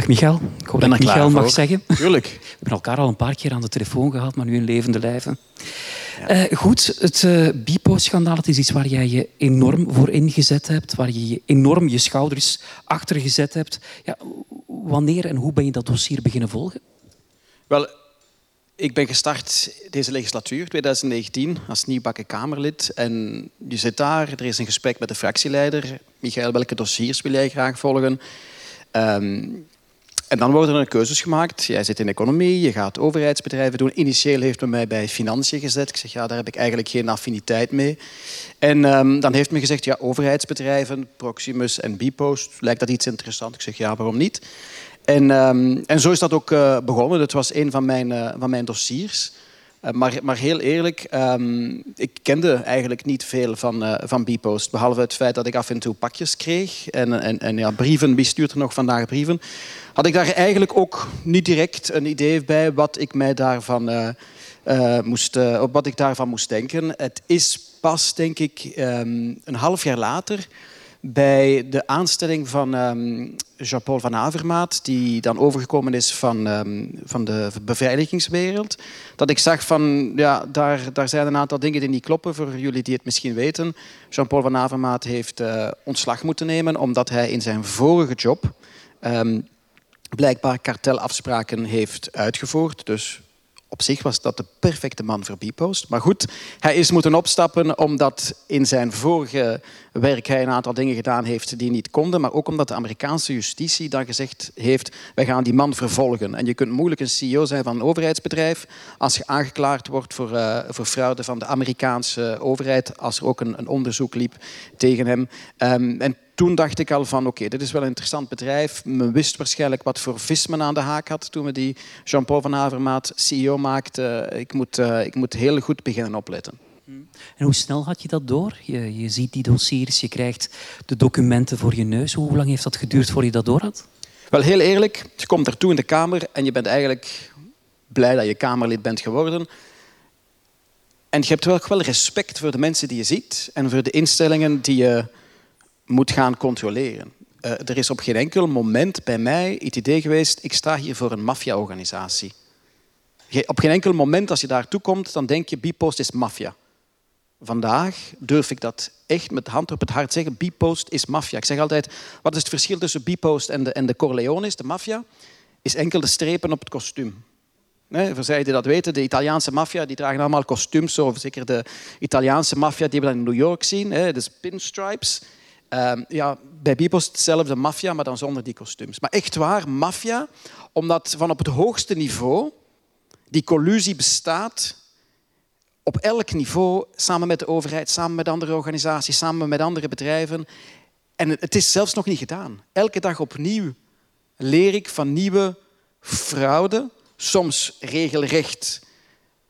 Dag Michael. Ik hoop Ben dat ik Michael mag voor. zeggen. Tuurlijk. We hebben elkaar al een paar keer aan de telefoon gehad, maar nu in levende lijven. Eh, goed, het eh Bipo-schandaal het is iets waar jij je enorm voor ingezet hebt, waar je je enorm je schouders achter gezet hebt. Ja, wanneer en hoe ben je dat dossier beginnen volgen? Wel, ik ben gestart deze legislatuur, 2019, als nieuwbakken Kamerlid. En je zit daar, er is een gesprek met de fractieleider. Michael, welke dossiers wil jij graag volgen? Ehm, en dan worden er keuzes gemaakt. Jij zit in economie, je gaat overheidsbedrijven doen. Initieel heeft men mij bij financiën gezet. Ik zeg, ja, daar heb ik eigenlijk geen affiniteit mee. En ehm, dan heeft men gezegd, ja, overheidsbedrijven, Proximus en Bpost, lijkt dat iets interessant? Ik zeg, ja, waarom niet? En, ehm, en zo is dat ook eh, begonnen. Het was een van mijn, eh, van mijn dossiers. Eh, maar, maar heel eerlijk, ehm, ik kende eigenlijk niet veel van, eh van Bpost. Behalve het feit dat ik af en toe pakjes kreeg. En, en, en ja, brieven, wie stuurt er nog vandaag brieven? Had ik daar eigenlijk ook niet direct een idee bij wat ik mij daarvan, eh, eh, moest, wat ik daarvan moest denken. Het is pas, denk ik, ehm, een half jaar later bij de aanstelling van ehm, Jean-Paul van Avermaat, die dan overgekomen is van, ehm, van de beveiligingswereld, dat ik zag van, ja, daar, daar zijn een aantal dingen die niet kloppen, voor jullie die het misschien weten. Jean-Paul van Avermaat heeft eh, ontslag moeten nemen, omdat hij in zijn vorige job ehm, blijkbaar kartelafspraken heeft uitgevoerd. Dus op zich was dat de perfecte man voor Bpost. Maar goed, hij is moeten opstappen omdat in zijn vorige werk hij een aantal dingen gedaan heeft die niet konden. Maar ook omdat de Amerikaanse justitie dan gezegd heeft, wij gaan die man vervolgen. En je kunt moeilijk een CEO zijn van een overheidsbedrijf als je aangeklaagd wordt voor, eh, voor fraude van de Amerikaanse overheid, als er ook een, een onderzoek liep tegen hem. Ehm, en toen dacht ik al van oké, dit is wel een interessant bedrijf. Men wist waarschijnlijk wat voor vis men aan de haak had toen we die Jean-Paul van Avermaat CEO maakten. Ik moet, eh, ik moet heel goed beginnen opletten. En hoe snel had je dat door? Je, je ziet die dossiers, je krijgt de documenten voor je neus. Hoe lang heeft dat geduurd voor je dat door had? Wel heel eerlijk, je komt daartoe in de Kamer en je bent eigenlijk blij dat je Kamerlid bent geworden. En je hebt wel, wel respect voor de mensen die je ziet en voor de instellingen die je moet gaan controleren. Eh, er is op geen enkel moment bij mij het idee geweest, ik sta hier voor een maffia-organisatie. Op geen enkel moment als je daartoe komt, dan denk je, Bpost is maffia. Vandaag durf ik dat echt met de hand op het hart zeggen. Bpost is maffia. Ik zeg altijd, wat is het verschil tussen Bpost en de, en de Corleones, de maffia? Is enkel de strepen op het kostuum. Nee, voor zij die dat weten, de Italiaanse maffia die dragen allemaal kostuums. Zeker de Italiaanse maffia die we in New York zien, hè, dus pinstripes. Ehm, ja, bij Bpost hetzelfde maffia, maar dan zonder die kostuums. Maar echt waar, maffia, omdat van op het hoogste niveau die collusie bestaat op elk niveau, samen met de overheid, samen met andere organisaties, samen met andere bedrijven. En het is zelfs nog niet gedaan. Elke dag opnieuw leer ik van nieuwe fraude, soms regelrecht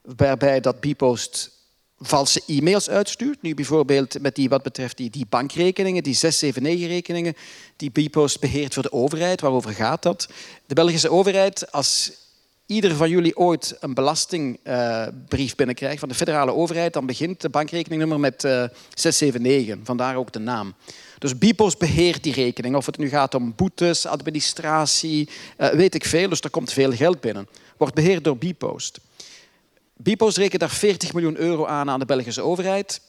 waarbij dat Bpost valse e-mails uitstuurt. Nu bijvoorbeeld met die, wat betreft die, die bankrekeningen, die 679-rekeningen die Bpost beheert voor de overheid. Waarover gaat dat? De Belgische overheid, als ieder van jullie ooit een belastingbrief binnenkrijgt van de federale overheid, dan begint de bankrekeningnummer met eh, 679. Vandaar ook de naam. Dus Bpost beheert die rekening. Of het nu gaat om boetes, administratie, eh, weet ik veel. Dus er komt veel geld binnen. Wordt beheerd door Bpost. Bpost rekent daar 40 miljoen euro aan aan de Belgische overheid.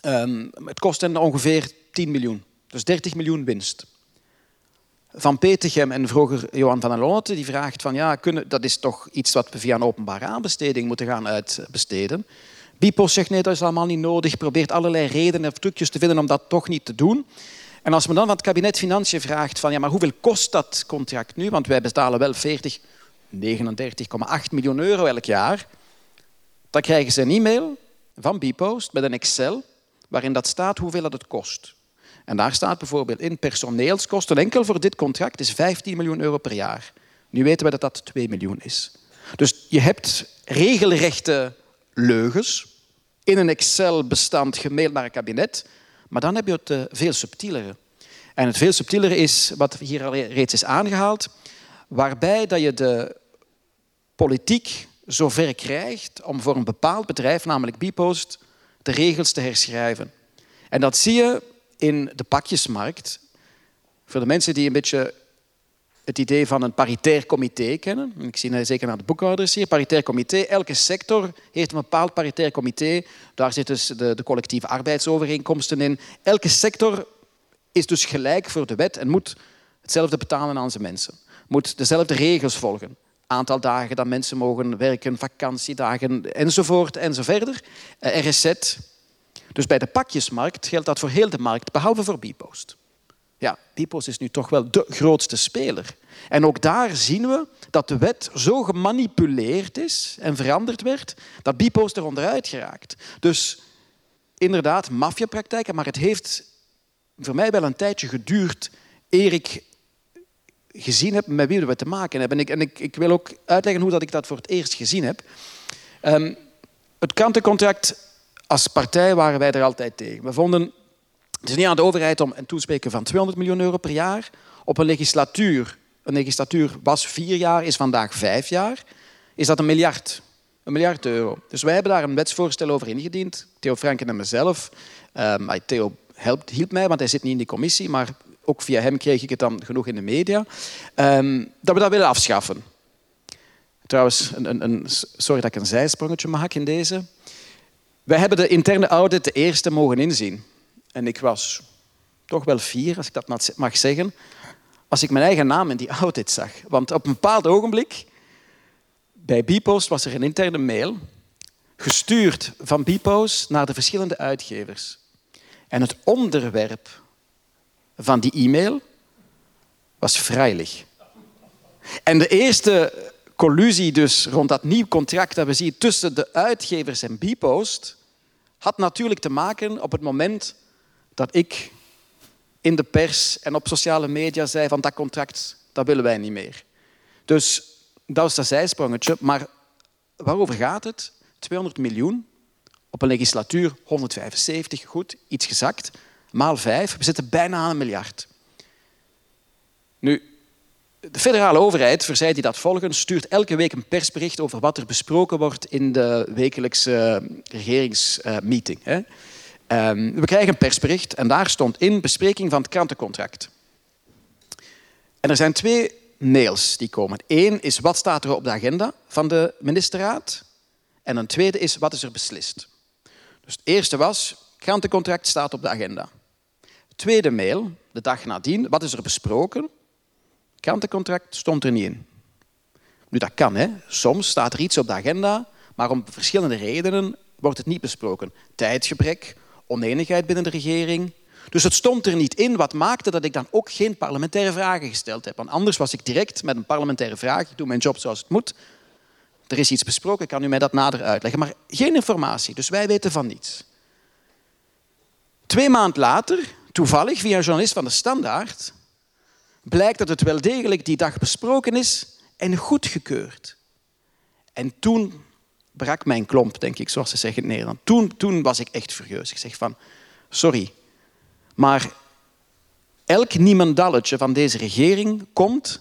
Ehm, het kost hen ongeveer 10 miljoen. Dus 30 miljoen winst. Van Petegem en vroeger Johan van der Lotte, die vraagt van ja, kunnen, dat is toch iets wat we via een openbare aanbesteding moeten gaan uitbesteden. Bpost zegt nee, dat is allemaal niet nodig, probeert allerlei redenen of trucjes te vinden om dat toch niet te doen. En als men dan van het kabinet Financiën vraagt van ja, maar hoeveel kost dat contract nu? Want wij betalen wel 40, 39,8 miljoen euro elk jaar. Dan krijgen ze een e-mail van Bpost met een Excel waarin dat staat hoeveel dat het kost. En daar staat bijvoorbeeld in personeelskosten, enkel voor dit contract is 15 miljoen euro per jaar. Nu weten we dat dat 2 miljoen is. Dus je hebt regelrechte leugens in een Excel-bestand gemaild naar een kabinet, maar dan heb je het eh, veel subtielere. En het veel subtielere is, wat hier al reeds is aangehaald, waarbij dat je de politiek zover krijgt om voor een bepaald bedrijf, namelijk Bpost, de regels te herschrijven. En dat zie je in de pakjesmarkt. Voor de mensen die een beetje het idee van een paritair comité kennen. Ik zie zeker naar de boekhouders hier. Paritair comité. Elke sector heeft een bepaald paritair comité. Daar zitten dus de, de collectieve arbeidsovereenkomsten in. Elke sector is dus gelijk voor de wet en moet hetzelfde betalen aan zijn mensen. Moet dezelfde regels volgen. Aantal dagen dat mensen mogen werken, vakantiedagen enzovoort enzoverder. Eh, RSZ. Dus bij de pakjesmarkt geldt dat voor heel de markt, behalve voor Bpost. Ja, Bpost is nu toch wel de grootste speler. En ook daar zien we dat de wet zo gemanipuleerd is en veranderd werd, dat Bpost er onderuit geraakt. Dus inderdaad, maffiapraktijken, maar het heeft voor mij wel een tijdje geduurd eer ik gezien heb met wie we te maken hebben. En ik, en ik, ik wil ook uitleggen hoe dat ik dat voor het eerst gezien heb. Um, het krantencontract, als partij waren wij er altijd tegen. We vonden het is niet aan de overheid om een toespreken van 200 miljoen euro per jaar op een legislatuur. Een legislatuur was vier jaar, is vandaag vijf jaar. Is dat een miljard? Een miljard euro. Dus wij hebben daar een wetsvoorstel over ingediend. Theo Franken en mezelf. Um, Theo helpt, hielp mij, want hij zit niet in die commissie. Maar ook via hem kreeg ik het dan genoeg in de media. Um, dat we dat willen afschaffen. Trouwens, een, een, een, sorry dat ik een zijsprongetje maak in deze. Wij hebben de interne audit de eerste mogen inzien. En ik was toch wel fier, als ik dat mag zeggen, als ik mijn eigen naam in die audit zag. Want op een bepaald ogenblik, bij Bpost was er een interne mail, gestuurd van Bpost naar de verschillende uitgevers. En het onderwerp van die e-mail was vrijelijk. En de eerste collusie dus rond dat nieuw contract dat we zien tussen de uitgevers en Bpost had natuurlijk te maken op het moment dat ik in de pers en op sociale media zei van dat contract, dat willen wij niet meer. Dus dat was dat zijsprongetje. Maar waarover gaat het? 200 miljoen op een legislatuur, 175, goed, iets gezakt, maal vijf. We zitten bijna aan een miljard. Nu, de federale overheid, zij die dat volgen, stuurt elke week een persbericht over wat er besproken wordt in de wekelijkse regeringsmeeting. Ehm, we krijgen een persbericht en daar stond in bespreking van het krantencontract. En er zijn twee mails die komen. Eén is wat staat er op de agenda van de ministerraad. En een tweede is wat is er beslist. Dus het eerste was, krantencontract staat op de agenda. Tweede mail, de dag nadien, wat is er besproken? Krantencontract stond er niet in. Nu, dat kan, hè. Soms staat er iets op de agenda, maar om verschillende redenen wordt het niet besproken. Tijdgebrek, oneenigheid binnen de regering. Dus het stond er niet in, wat maakte dat ik dan ook geen parlementaire vragen gesteld heb. Want anders was ik direct met een parlementaire vraag, ik doe mijn job zoals het moet. Er is iets besproken, kan u mij dat nader uitleggen. Maar geen informatie, dus wij weten van niets. Twee maanden later, toevallig via een journalist van de Standaard, blijkt dat het wel degelijk die dag besproken is en goedgekeurd. En toen brak mijn klomp, denk ik, zoals ze zeggen in Nederland. Toen, toen was ik echt furieus. Ik zeg van, sorry, maar elk niemandalletje van deze regering komt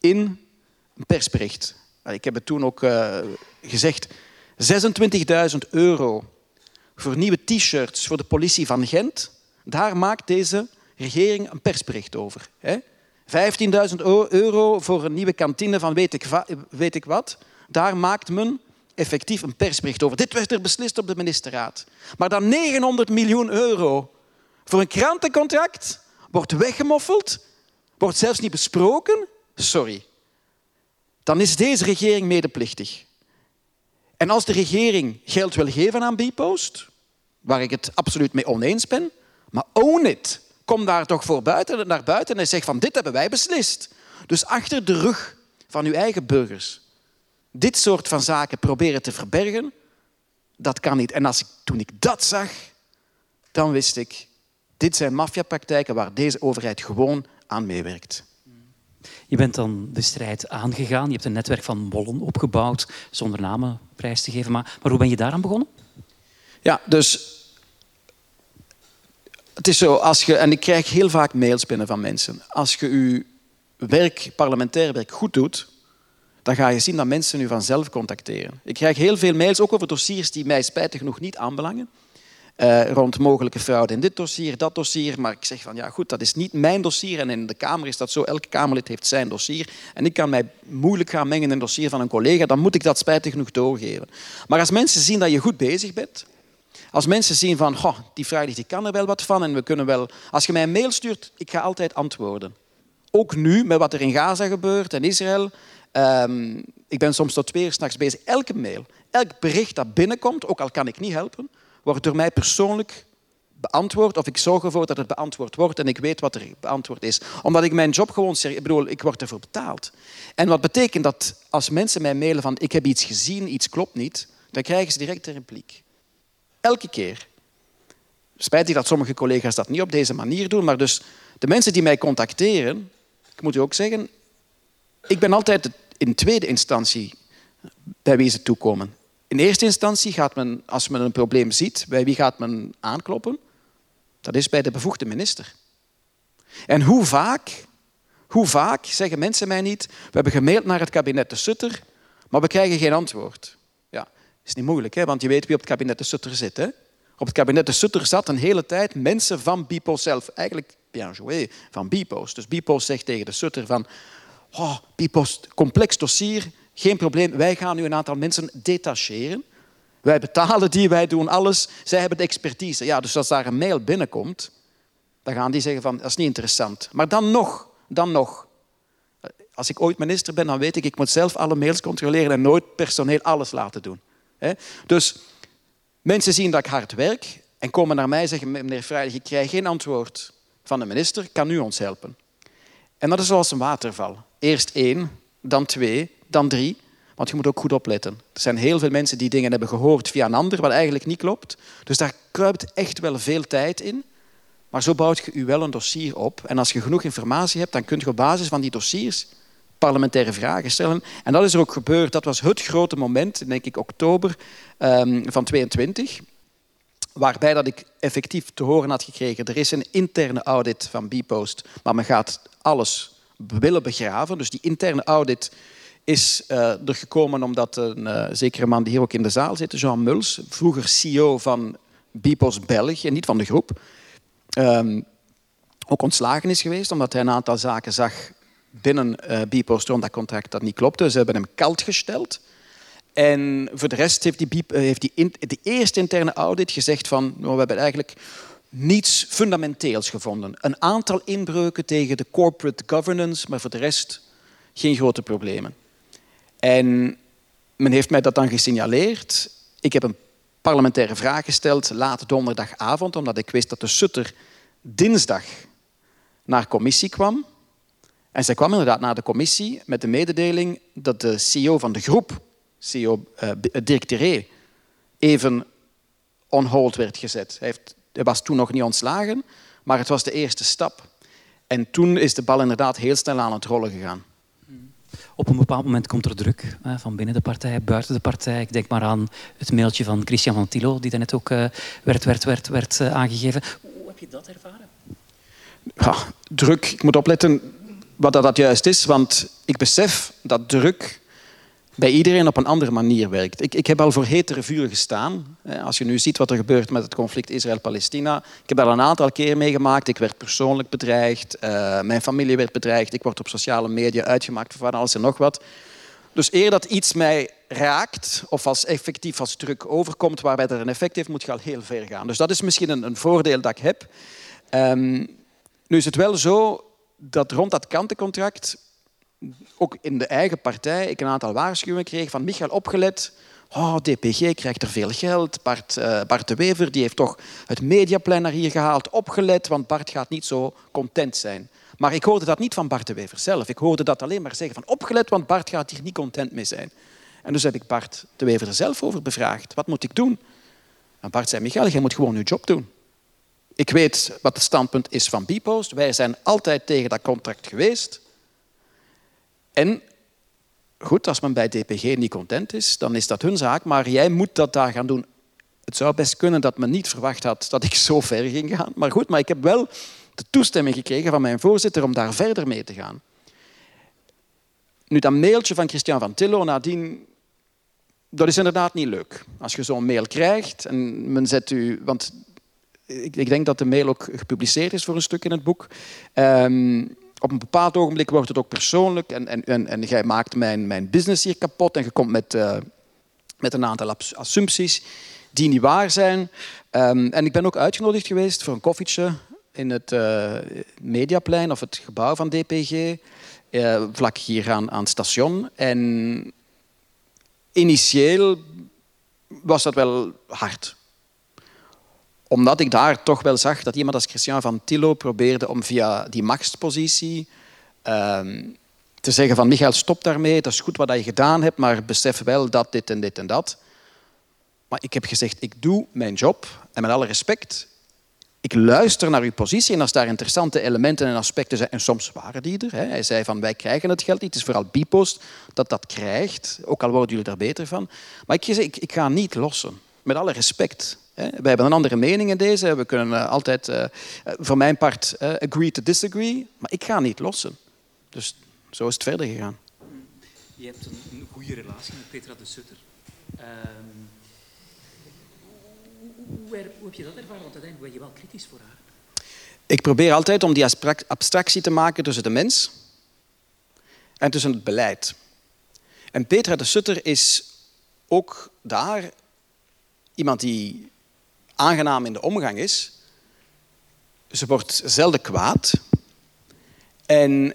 in een persbericht. Ik heb het toen ook uh, gezegd. 26.000 euro voor nieuwe t-shirts voor de politie van Gent. Daar maakt deze regering een persbericht over. 15.000 euro voor een nieuwe kantine van weet ik, weet ik wat. Daar maakt men effectief een persbericht over. Dit werd er beslist op de ministerraad. Maar dan 900 miljoen euro voor een krantencontract wordt weggemoffeld, wordt zelfs niet besproken. Sorry. Dan is deze regering medeplichtig. En als de regering geld wil geven aan Bpost, waar ik het absoluut mee oneens ben, maar own it. Kom daar toch voor buiten, naar buiten en zeg van dit hebben wij beslist. Dus achter de rug van uw eigen burgers dit soort van zaken proberen te verbergen, dat kan niet. En als ik, toen ik dat zag, dan wist ik, dit zijn maffiapraktijken waar deze overheid gewoon aan meewerkt. Je bent dan de strijd aangegaan. Je hebt een netwerk van mollen opgebouwd, zonder namen prijs te geven. Maar, maar hoe ben je daaraan begonnen? Ja, dus het is zo, als je, en ik krijg heel vaak mails binnen van mensen. Als je je werk, parlementair werk goed doet, dan ga je zien dat mensen u vanzelf contacteren. Ik krijg heel veel mails, ook over dossiers die mij spijtig genoeg niet aanbelangen. uh, rond mogelijke fraude in dit dossier, dat dossier. Maar ik zeg van ja goed, dat is niet mijn dossier. En in de Kamer is dat zo. Elke Kamerlid heeft zijn dossier. En ik kan mij moeilijk gaan mengen in een dossier van een collega. Dan moet ik dat spijtig genoeg doorgeven. Maar als mensen zien dat je goed bezig bent. Als mensen zien van, goh, die vraag die kan er wel wat van en we kunnen wel... Als je mij een mail stuurt, ik ga altijd antwoorden. Ook nu, met wat er in Gaza gebeurt en Israël. Um, ik ben soms tot twee uur s'nachts bezig. Elke mail, elk bericht dat binnenkomt, ook al kan ik niet helpen, wordt door mij persoonlijk beantwoord of ik zorg ervoor dat het beantwoord wordt en ik weet wat er beantwoord is. Omdat ik mijn job gewoon... Ik bedoel, ik word ervoor betaald. En wat betekent dat als mensen mij mailen van ik heb iets gezien, iets klopt niet, dan krijgen ze direct een repliek. Elke keer. Spijtig dat sommige collega's dat niet op deze manier doen, maar dus de mensen die mij contacteren, ik moet u ook zeggen, ik ben altijd in tweede instantie bij wie ze toekomen. In eerste instantie gaat men, als men een probleem ziet, bij wie gaat men aankloppen? Dat is bij de bevoegde minister. En hoe vaak, hoe vaak zeggen mensen mij niet, we hebben gemaild naar het kabinet de Sutter, maar we krijgen geen antwoord. Is niet moeilijk, hè? want je weet wie op het kabinet de Sutter zit. Hè? Op het kabinet de Sutter zat een hele tijd mensen van Bipo zelf. Eigenlijk bien joué, van Bipo's. Dus Bipo's zegt tegen de Sutter van... Oh, Bipo's, complex dossier, geen probleem. Wij gaan nu een aantal mensen detacheren. Wij betalen die, wij doen alles. Zij hebben de expertise. Ja, dus als daar een mail binnenkomt, dan gaan die zeggen van, dat is niet interessant. Maar dan nog, dan nog. Als ik ooit minister ben, dan weet ik, ik moet zelf alle mails controleren en nooit personeel alles laten doen. Dus mensen zien dat ik hard werk en komen naar mij en zeggen, meneer Vrijdag, ik krijg geen antwoord van de minister, kan u ons helpen? En dat is zoals een waterval. Eerst één, dan twee, dan drie. Want je moet ook goed opletten. Er zijn heel veel mensen die dingen hebben gehoord via een ander, wat eigenlijk niet klopt. Dus daar kruipt echt wel veel tijd in. Maar zo bouwt je u wel een dossier op. En als je genoeg informatie hebt, dan kun je op basis van die dossiers parlementaire vragen stellen. En dat is er ook gebeurd. Dat was het grote moment, denk ik, oktober um, van 22 waarbij dat ik effectief te horen had gekregen, er is een interne audit van Bpost, maar men gaat alles willen begraven. Dus die interne audit is uh, er gekomen omdat een uh, zekere man die hier ook in de zaal zit, Jean Muls, vroeger CEO van Bpost België, niet van de groep, um, ook ontslagen is geweest omdat hij een aantal zaken zag binnen uh, Bpost rond dat contract dat niet klopte. Ze hebben hem kalt gesteld. En voor de rest heeft, die, heeft die de eerste interne audit gezegd van nou, we hebben eigenlijk niets fundamenteels gevonden. Een aantal inbreuken tegen de corporate governance, maar voor de rest geen grote problemen. En men heeft mij dat dan gesignaleerd. Ik heb een parlementaire vraag gesteld laat donderdagavond, omdat ik wist dat de Sutter dinsdag naar commissie kwam. En zij kwam inderdaad naar de commissie met de mededeling dat de CEO van de groep, CEO uh, Dirk Tiré, even on hold werd gezet. Hij, heeft, hij was toen nog niet ontslagen, maar het was de eerste stap. En toen is de bal inderdaad heel snel aan het rollen gegaan. Op een bepaald moment komt er druk van binnen de partij, buiten de partij. Ik denk maar aan het mailtje van Christian van Tillo, die daarnet ook uh, werd, werd, werd, werd uh, aangegeven. Hoe heb je dat ervaren? Ja, druk. Ik moet opletten wat dat juist is, want ik besef dat druk bij iedereen op een andere manier werkt. Ik, ik heb al voor hetere vuren gestaan. Als je nu ziet wat er gebeurt met het conflict Israël-Palestina. Ik heb al een aantal keer meegemaakt. Ik werd persoonlijk bedreigd. Uh, mijn familie werd bedreigd. Ik word op sociale media uitgemaakt voor van alles en nog wat. Dus eer dat iets mij raakt of als effectief als druk overkomt waarbij dat een effect heeft, moet je al heel ver gaan. Dus dat is misschien een, een voordeel dat ik heb. Um, nu is het wel zo dat rond dat kantencontract ook in de eigen partij ik een aantal waarschuwingen kreeg van Michael opgelet. Oh, DPG krijgt er veel geld. Bart, uh, Bart de Wever die heeft toch het mediaplan naar hier gehaald. Opgelet, want Bart gaat niet zo content zijn. Maar ik hoorde dat niet van Bart de Wever zelf. Ik hoorde dat alleen maar zeggen van opgelet, want Bart gaat hier niet content mee zijn. En dus heb ik Bart de Wever er zelf over bevraagd. Wat moet ik doen? En Bart zei, Michael, jij moet gewoon je job doen. Ik weet wat het standpunt is van Bpost. Wij zijn altijd tegen dat contract geweest. En goed, als men bij DPG niet content is, dan is dat hun zaak, maar jij moet dat daar gaan doen. Het zou best kunnen dat men niet verwacht had dat ik zo ver ging gaan. Maar goed, maar ik heb wel de toestemming gekregen van mijn voorzitter om daar verder mee te gaan. Nu, dat mailtje van Christian van Tillo, nadien dat is inderdaad niet leuk. Als je zo'n mail krijgt en men zet u... Want ik, ik, denk dat de mail ook gepubliceerd is voor een stuk in het boek. Um, op een bepaald ogenblik wordt het ook persoonlijk en, en, en, jij maakt mijn, mijn business hier kapot en je komt met, uh, met een aantal assumpties die niet waar zijn. Um, en ik ben ook uitgenodigd geweest voor een koffietje in het uh, Mediaplein of het gebouw van DPG, uh, vlak hier aan, aan het station. En initieel was dat wel hard omdat ik daar toch wel zag dat iemand als Christian van Tillo probeerde om via die machtspositie ehm, te zeggen van Michael, stop daarmee, dat is goed wat je gedaan hebt, maar besef wel dat dit en dit en dat. Maar ik heb gezegd, ik doe mijn job en met alle respect, ik luister naar uw positie en als daar interessante elementen en aspecten zijn, en soms waren die er. Hè. Hij zei van wij krijgen het geld niet, het is vooral Bipost dat dat krijgt, ook al worden jullie daar beter van. Maar ik, ik, ik ga niet lossen, met alle respect. We hebben een andere mening in deze. We kunnen eh, altijd, uh, voor mijn part, agree to disagree. Maar ik ga niet lossen. Dus zo is het verder gegaan. Je hebt een, goede relatie met Petra de Sutter. Uh, hoe, hoe, heb je dat ervaren? Want uiteindelijk ben je wel kritisch voor haar. Ik probeer altijd om die abstractie te maken tussen de mens en tussen het beleid. En Petra de Sutter is ook daar iemand die aangenaam in de omgang is. Ze wordt zelden kwaad. En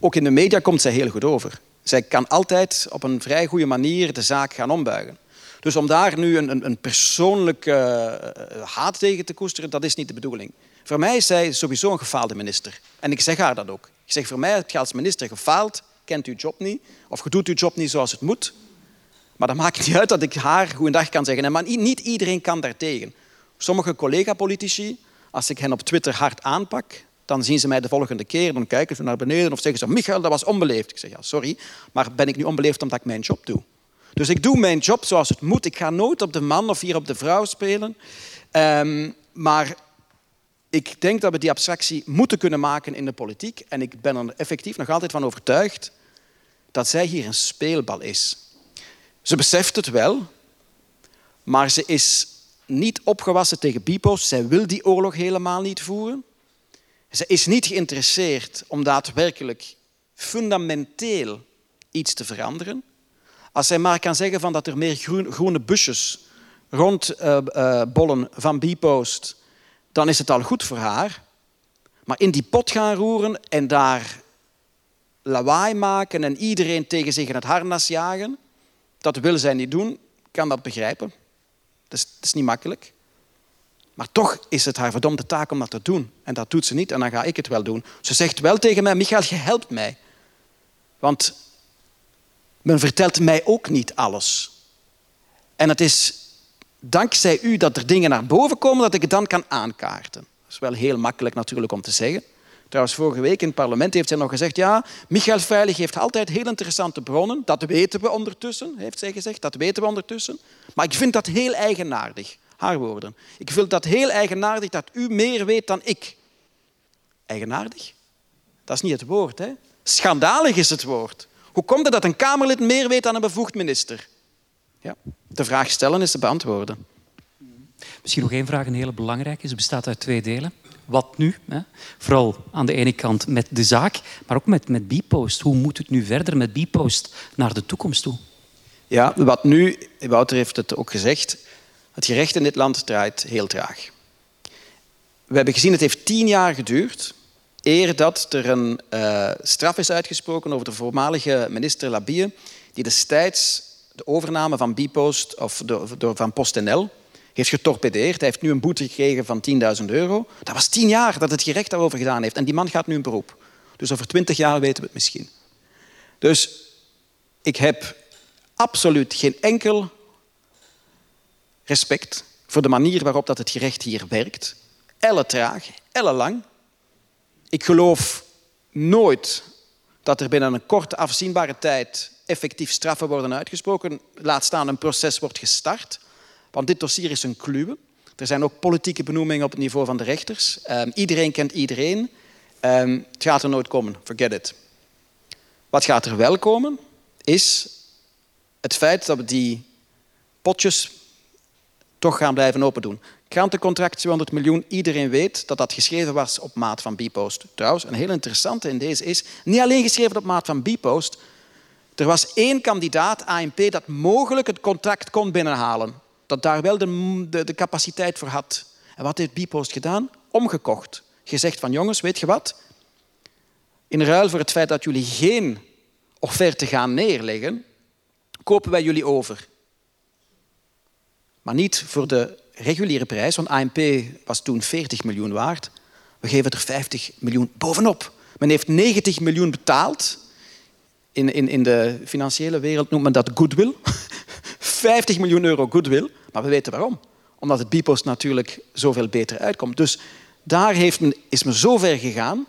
ook in de media komt zij heel goed over. Zij kan altijd op een vrij goede manier de zaak gaan ombuigen. Dus om daar nu een, een, persoonlijke uh, haat tegen te koesteren, dat is niet de bedoeling. Voor mij is zij sowieso een gefaalde minister. En ik zeg haar dat ook. Ik zeg, voor mij heb je als minister gefaald, kent uw job niet, of je doet uw job niet zoals het moet. Maar dat maakt niet uit dat ik haar goedendag kan zeggen. Maar niet iedereen kan daartegen. Sommige collega-politici, als ik hen op Twitter hard aanpak, dan zien ze mij de volgende keer, dan kijken ze naar beneden of zeggen ze, Michael, dat was onbeleefd. Ik zeg, ja, sorry, maar ben ik nu onbeleefd omdat ik mijn job doe? Dus ik doe mijn job zoals het moet. Ik ga nooit op de man of hier op de vrouw spelen. Um, maar ik denk dat we die abstractie moeten kunnen maken in de politiek. En ik ben er effectief nog altijd van overtuigd dat zij hier een speelbal is. Ze beseft het wel, maar ze is niet opgewassen tegen Bipos. Zij wil die oorlog helemaal niet voeren. Ze is niet geïnteresseerd om daadwerkelijk fundamenteel iets te veranderen. Als zij maar kan zeggen van dat er meer groene busjes rondbollen uh, uh, van Bipost, dan is het al goed voor haar. Maar in die pot gaan roeren en daar lawaai maken en iedereen tegen zich in het harnas jagen, dat wil zij niet doen, kan dat begrijpen. Dat is, is niet makkelijk. Maar toch is het haar verdomde taak om dat te doen. En dat doet ze niet en dan ga ik het wel doen. Ze zegt wel tegen mij, Michael, je helpt mij. Want men vertelt mij ook niet alles. En het is dankzij u dat er dingen naar boven komen dat ik het dan kan aankaarten. Dat is wel heel makkelijk natuurlijk om te zeggen. Trouwens, vorige week in het parlement heeft zij nog gezegd... ja, Michael Veilig heeft altijd heel interessante bronnen. Dat weten we ondertussen, heeft zij gezegd. Dat weten we ondertussen. Maar ik vind dat heel eigenaardig. Haar woorden. Ik vind dat heel eigenaardig dat u meer weet dan ik. Eigenaardig? Dat is niet het woord. Hè? Schandalig is het woord. Hoe komt het dat een Kamerlid meer weet dan een bevoegd minister? Ja, de vraag stellen is te beantwoorden. Misschien nog één vraag, een hele belangrijke. Ze bestaat uit twee delen wat nu? Hè? Vooral aan de ene kant met de zaak, maar ook met, met Bpost. Hoe moet het nu verder met Bpost naar de toekomst toe? Ja, wat nu, Wouter heeft het ook gezegd, het gerecht in dit land draait heel traag. We hebben gezien, het heeft tien jaar geduurd eer dat er een uh, straf is uitgesproken over de voormalige minister Labie, die destijds de overname van Bpost of door, van PostNL heeft getorpedeerd. Hij heeft nu een boete gekregen van 10.000 euro. Dat was tien jaar dat het gerecht daarover gedaan heeft. En die man gaat nu in beroep. Dus over twintig jaar weten we het misschien. Dus ik heb absoluut geen enkel respect voor de manier waarop dat het gerecht hier werkt. Elle traag, elle lang. Ik geloof nooit dat er binnen een korte afzienbare tijd effectief straffen worden uitgesproken. Laat staan een proces wordt gestart. Want dit dossier is een kluwe. Er zijn ook politieke benoemingen op het niveau van de rechters. Um, iedereen kent iedereen. Um, het gaat er nooit komen, forget it. Wat gaat er wel komen, is het feit dat we die potjes toch gaan blijven open doen. Krantencontract 200 miljoen, iedereen weet dat dat geschreven was op maat van Bpost. Trouwens, een heel interessante in deze is, niet alleen geschreven op maat van Bpost, er was één kandidaat, ANP, dat mogelijk het contract kon binnenhalen. Dat daar wel de, de, de capaciteit voor had. En wat heeft Bpost gedaan? Omgekocht. Gezegd van jongens, weet je wat? In ruil voor het feit dat jullie geen offerte gaan neerleggen, kopen wij jullie over. Maar niet voor de reguliere prijs, want ANP was toen 40 miljoen waard. We geven er 50 miljoen bovenop. Men heeft 90 miljoen betaald. In, in, in de financiële wereld noemt men dat goodwill. 50 miljoen euro goodwill. Maar we weten waarom. Omdat het Bpost natuurlijk zoveel beter uitkomt. Dus daar heeft men, is men zo ver gegaan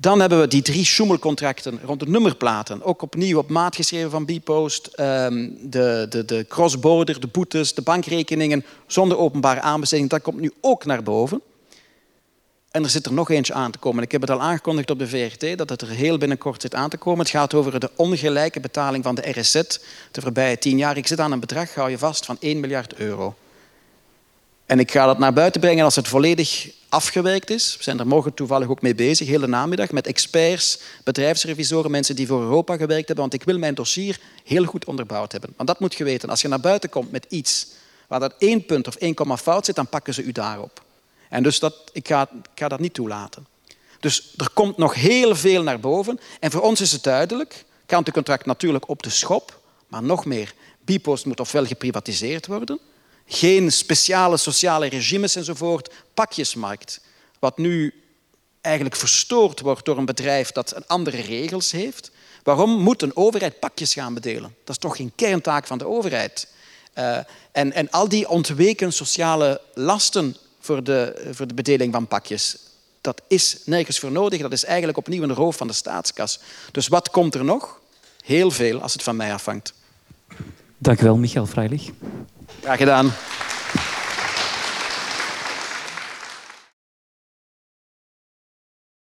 dan hebben we die drie Schumel-contracten rond de nummerplaten. Ook opnieuw op maat geschreven van Bpost. Ehm, de, de, de cross-border, de boetes, de bankrekeningen zonder openbare aanbesteding. Dat komt nu ook naar boven. En er zit er nog eentje aan te komen. Ik heb het al aangekondigd op de VRT dat het er heel binnenkort zit aan te komen. Het gaat over de ongelijke betaling van de RSZ de voorbije tien jaar. Ik zit aan een bedrag, hou je vast, van 1 miljard euro. En ik ga dat naar buiten brengen als het volledig afgewerkt is. We zijn er morgen toevallig ook mee bezig, hele namiddag, met experts, bedrijfsrevisoren, mensen die voor Europa gewerkt hebben. Want ik wil mijn dossier heel goed onderbouwd hebben. Want dat moet je weten. Als je naar buiten komt met iets waar dat één punt of één komma fout zit, dan pakken ze u daarop. En dus dat, ik, ga, ga dat niet toelaten. Dus er komt nog heel veel naar boven. En voor ons is het duidelijk, contract natuurlijk op de schop, maar nog meer. Bipost moet ofwel geprivatiseerd worden, geen speciale sociale regimes enzovoort, pakjesmarkt. Wat nu eigenlijk verstoord wordt door een bedrijf dat andere regels heeft. Waarom moet een overheid pakjes gaan bedelen? Dat is toch geen kerntaak van de overheid. Uh, en, en al die ontweken sociale lasten voor de, voor de bedeling van pakjes, dat is nergens voor nodig. Dat is eigenlijk opnieuw een roof van de staatskas. Dus wat komt er nog? Heel veel, als het van mij afhangt. Dank u wel, Michael Freilich. Graag gedaan.